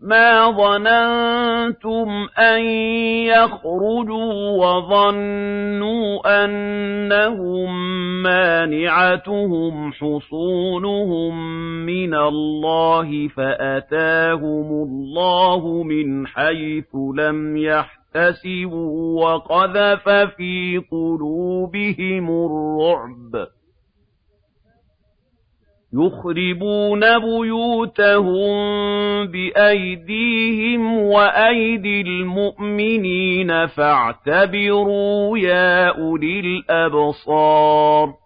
مَا ظَنَنتُمْ أَن يَخْرُجُوا وَظَنُّوا أَنَّهُم مَّانِعَتُهُمْ حُصُونُهُم مِّنَ اللَّهِ فَأَتَاهُمُ اللَّهُ مِنْ حَيْثُ لَمْ يَحْتَسِبُوا وَقَذَفَ فِي قُلُوبِهِمُ الرُّعْبَ يُخْرِبُونَ بُيُوتَهُم بِأَيْدِيهِمْ وَأَيْدِي الْمُؤْمِنِينَ فَاعْتَبِرُوا يَا أُولِي الْأَبْصَارِ.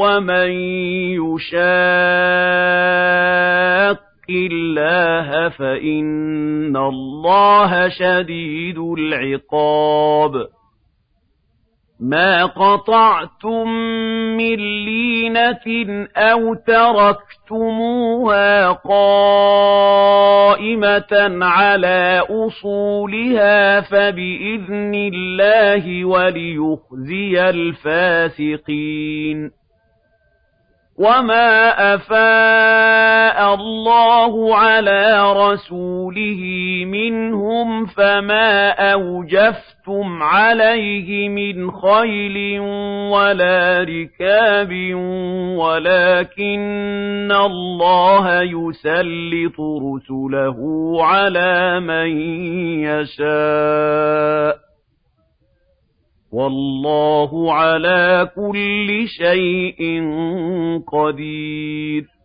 وَمَن يُشَاقِّ اللَّهَ فَإِنَّ اللَّهَ شَدِيدُ الْعِقَابِ. مَا قَطَعْتُم مِّن لِّينَةٍ أَوْ تَرَكْتُمُوهَا قَائِمَةً عَلَىٰ أُصُولِهَا فَبِإِذْنِ اللَّهِ وَلِيُخْزِيَ الْفَاسِقِينَ وَمَا أَفَاءَ اللَّهُ عَلَىٰ رَسُولِهِ مِنْهُمْ فَمَا أَوْجَفْتُمْ عَلَيْهِ مِنْ خَيْلٍ وَلَا رِكَابٍ وَلَٰكِنَّ اللَّهَ يُسَلِّطُ رُسُلَهُ عَلَىٰ مَن يَشَاءُ وَاللَّهُ عَلَىٰ كُلِّ شَيْءٍ قَدِيرٌ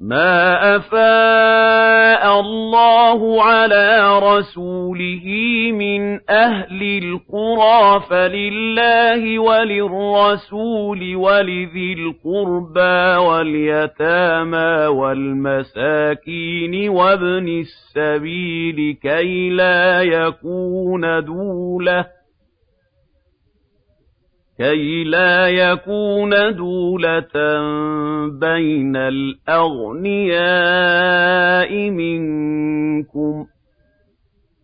مَا أَفَاءَ اللَّهُ عَلَىٰ رَسُولِهِ مِنْ أَهْلِ الْقُرَىٰ فَلِلَّهِ وَلِلرَّسُولِ وَلِذِي الْقُرْبَىٰ وَالْيَتَامَىٰ وَالْمَسَاكِينِ وَابْنِ السَّبِيلِ كَيْ لَا يَكُونَ دُولَةً كَيْ لَا يَكُونَ دُولَةً بَيْنَ الْأَغْنِيَاءِ مِنكُمْ ۚ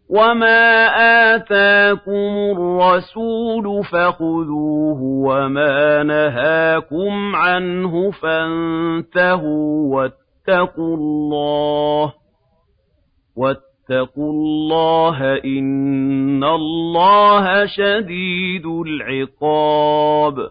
وَمَا آتَاكُمُ الرَّسُولُ فَخُذُوهُ وَمَا نَهَاكُمْ عَنْهُ فَانتَهُوا ۚ وَاتَّقُوا اللَّهَ وَاتَّقُوا اللَّهَ ۖ إِنَّ اللَّهَ شَدِيدُ الْعِقَابِ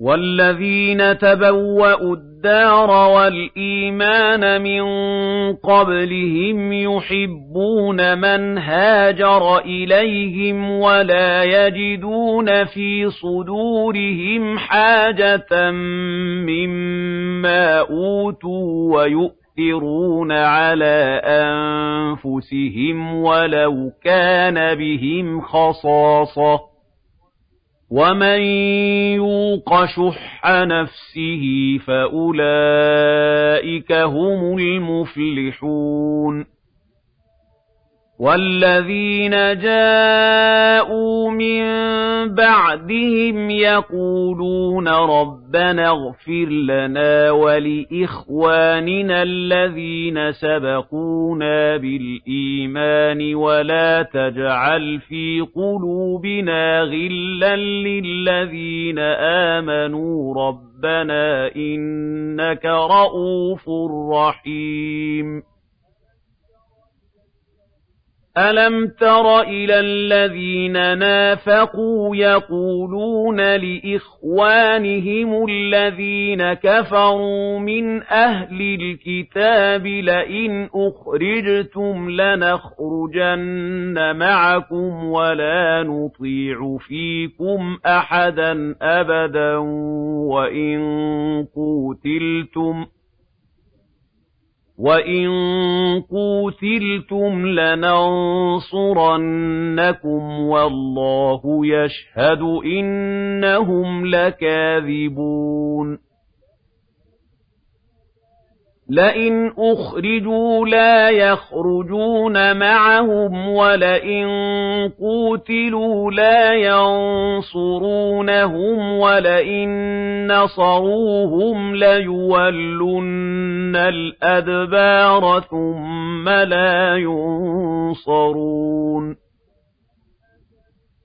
وَالَّذِينَ تَبَوَّءُوا الدَّارَ وَالْإِيمَانَ مِن قَبْلِهِمْ يُحِبُّونَ مَنْ هَاجَرَ إِلَيْهِمْ وَلَا يَجِدُونَ فِي صُدُورِهِمْ حَاجَةً مِّمَّا أُوتُوا وَيُؤْثِرُونَ عَلَىٰ أَنفُسِهِمْ وَلَوْ كَانَ بِهِمْ خَصَاصَةٌ. وَمَن يُوقَ شُحَّ نَفْسِهِ فَأُولَٰئِكَ هُمُ الْمُفْلِحُونَ وَالَّذِينَ جَاءُوا مِن بَعْدِهِمْ يَقُولُونَ رَبَّنَا اغْفِرْ لَنَا وَلِإِخْوَانِنَا الَّذِينَ سَبَقُونَا بِالْإِيمَانِ وَلَا تَجْعَلْ فِي قُلُوبِنَا غِلًّا لِّلَّذِينَ آمَنُوا رَبَّنَا إِنَّكَ رَءُوفٌ رَّحِيمٌ أَلَمْ تَرَ إِلَى الَّذِينَ نَافَقُوا يَقُولُونَ لِإِخْوَانِهِمُ الَّذِينَ كَفَرُوا مِنْ أَهْلِ الْكِتَابِ لَئِنْ أُخْرِجْتُمْ لَنَخْرُجَنَّ مَعَكُمْ وَلَا نُطِيعُ فِيكُمْ أَحَدًا أَبَدًا وَإِن قُوتِلْتُمْ وَإِن قُوتِلْتُمْ لَنَنصُرَنَّكُمْ وَاللَّهُ يَشْهَدُ إِنَّهُمْ لَكَاذِبُونَ لَئِنْ أُخْرِجُوا لَا يَخْرُجُونَ مَعَهُمْ وَلَئِن قُوتِلُوا لَا يَنصُرُونَهُمْ وَلَئِن نَّصَرُوهُمْ لَيُوَلُّنَّ الْأَدْبَارَ ثُمَّ لَا يُنصَرُونَ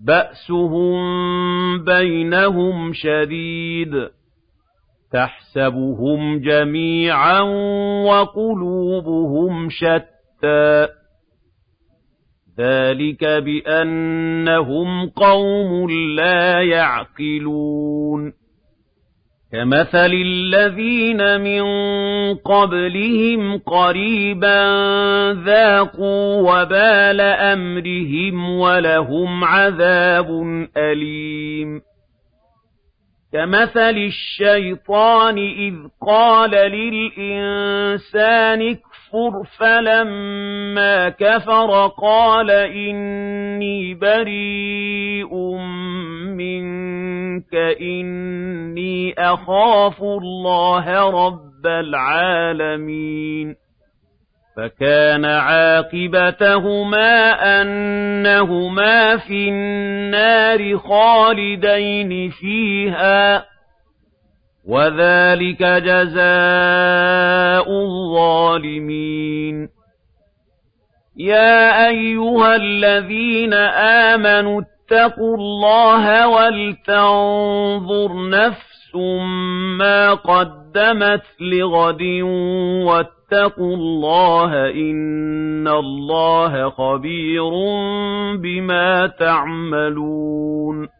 بَأْسُهُم بَيْنَهُمْ شَدِيدٌ تَحْسَبُهُمْ جَمِيعًا وَقُلُوبُهُمْ شَتَّىٰ ذَٰلِكَ بِأَنَّهُمْ قَوْمٌ لَّا يَعْقِلُونَ كَمَثَلِ الَّذِينَ مِن قَبْلِهِمْ قَرِيبًا ذَاقُوا وَبَالَ أَمْرِهِمْ وَلَهُمْ عَذَابٌ أَلِيمٌ كَمَثَلِ الشَّيْطَانِ إِذْ قَالَ لِلْإِنسَانِ اكْفُرْ فَلَمَّا كَفَرَ قَالَ إِنِّي بَرِيءٌ مِّنكَ إِنِّي أَخَافُ اللَّهَ رَبَّ الْعَالَمِينَ. فَكَانَ عَاقِبَتَهُمَا أَنَّهُمَا فِي النَّارِ خَالِدَيْنِ فِيهَا. وَذَٰلِكَ جَزَاءُ الظَّالِمِينَ. يَا أَيُّهَا الَّذِينَ آمَنُوا اتَّقُوا اللَّهَ وَلْتَنظُرْ نَفْسٌ مَّا قَدَّمَتْ لِغَدٍ وَاتَّقُوا اللَّهَ ۚ إِنَّ اللَّهَ خَبِيرٌ بِمَا تَعْمَلُونَ.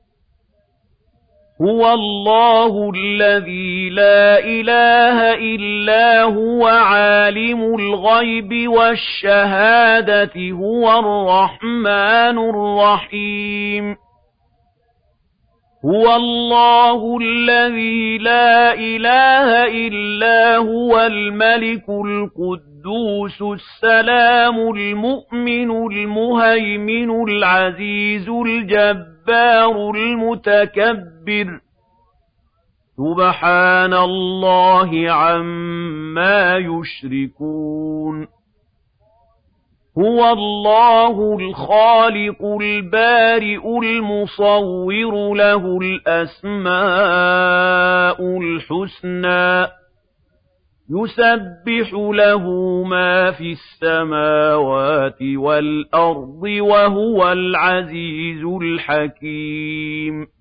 هُوَ اللَّهُ الَّذِي لَا إِلَٰهَ إِلَّا هُوَ عَالِمُ الْغَيْبِ وَالشَّهَادَةِ هُوَ الرَّحْمَٰنُ الرَّحِيمُ. هُوَ اللَّهُ الَّذِي لَا إِلَٰهَ إِلَّا هُوَ الْمَلِكُ الْقُدُّوسُ السلام المؤمن المهيمن العزيز الجبار المتكبر. سبحان الله عما يشركون. هُوَ اللَّهُ الْخَالِقُ الْبَارِئُ الْمُصَوِّرُ لَهُ الْأَسْمَاءُ الْحُسْنَى. يُسَبِّحُ لَهُ مَا فِي السَّمَاوَاتِ وَالْأَرْضِ وَهُوَ الْعَزِيزُ الْحَكِيمُ.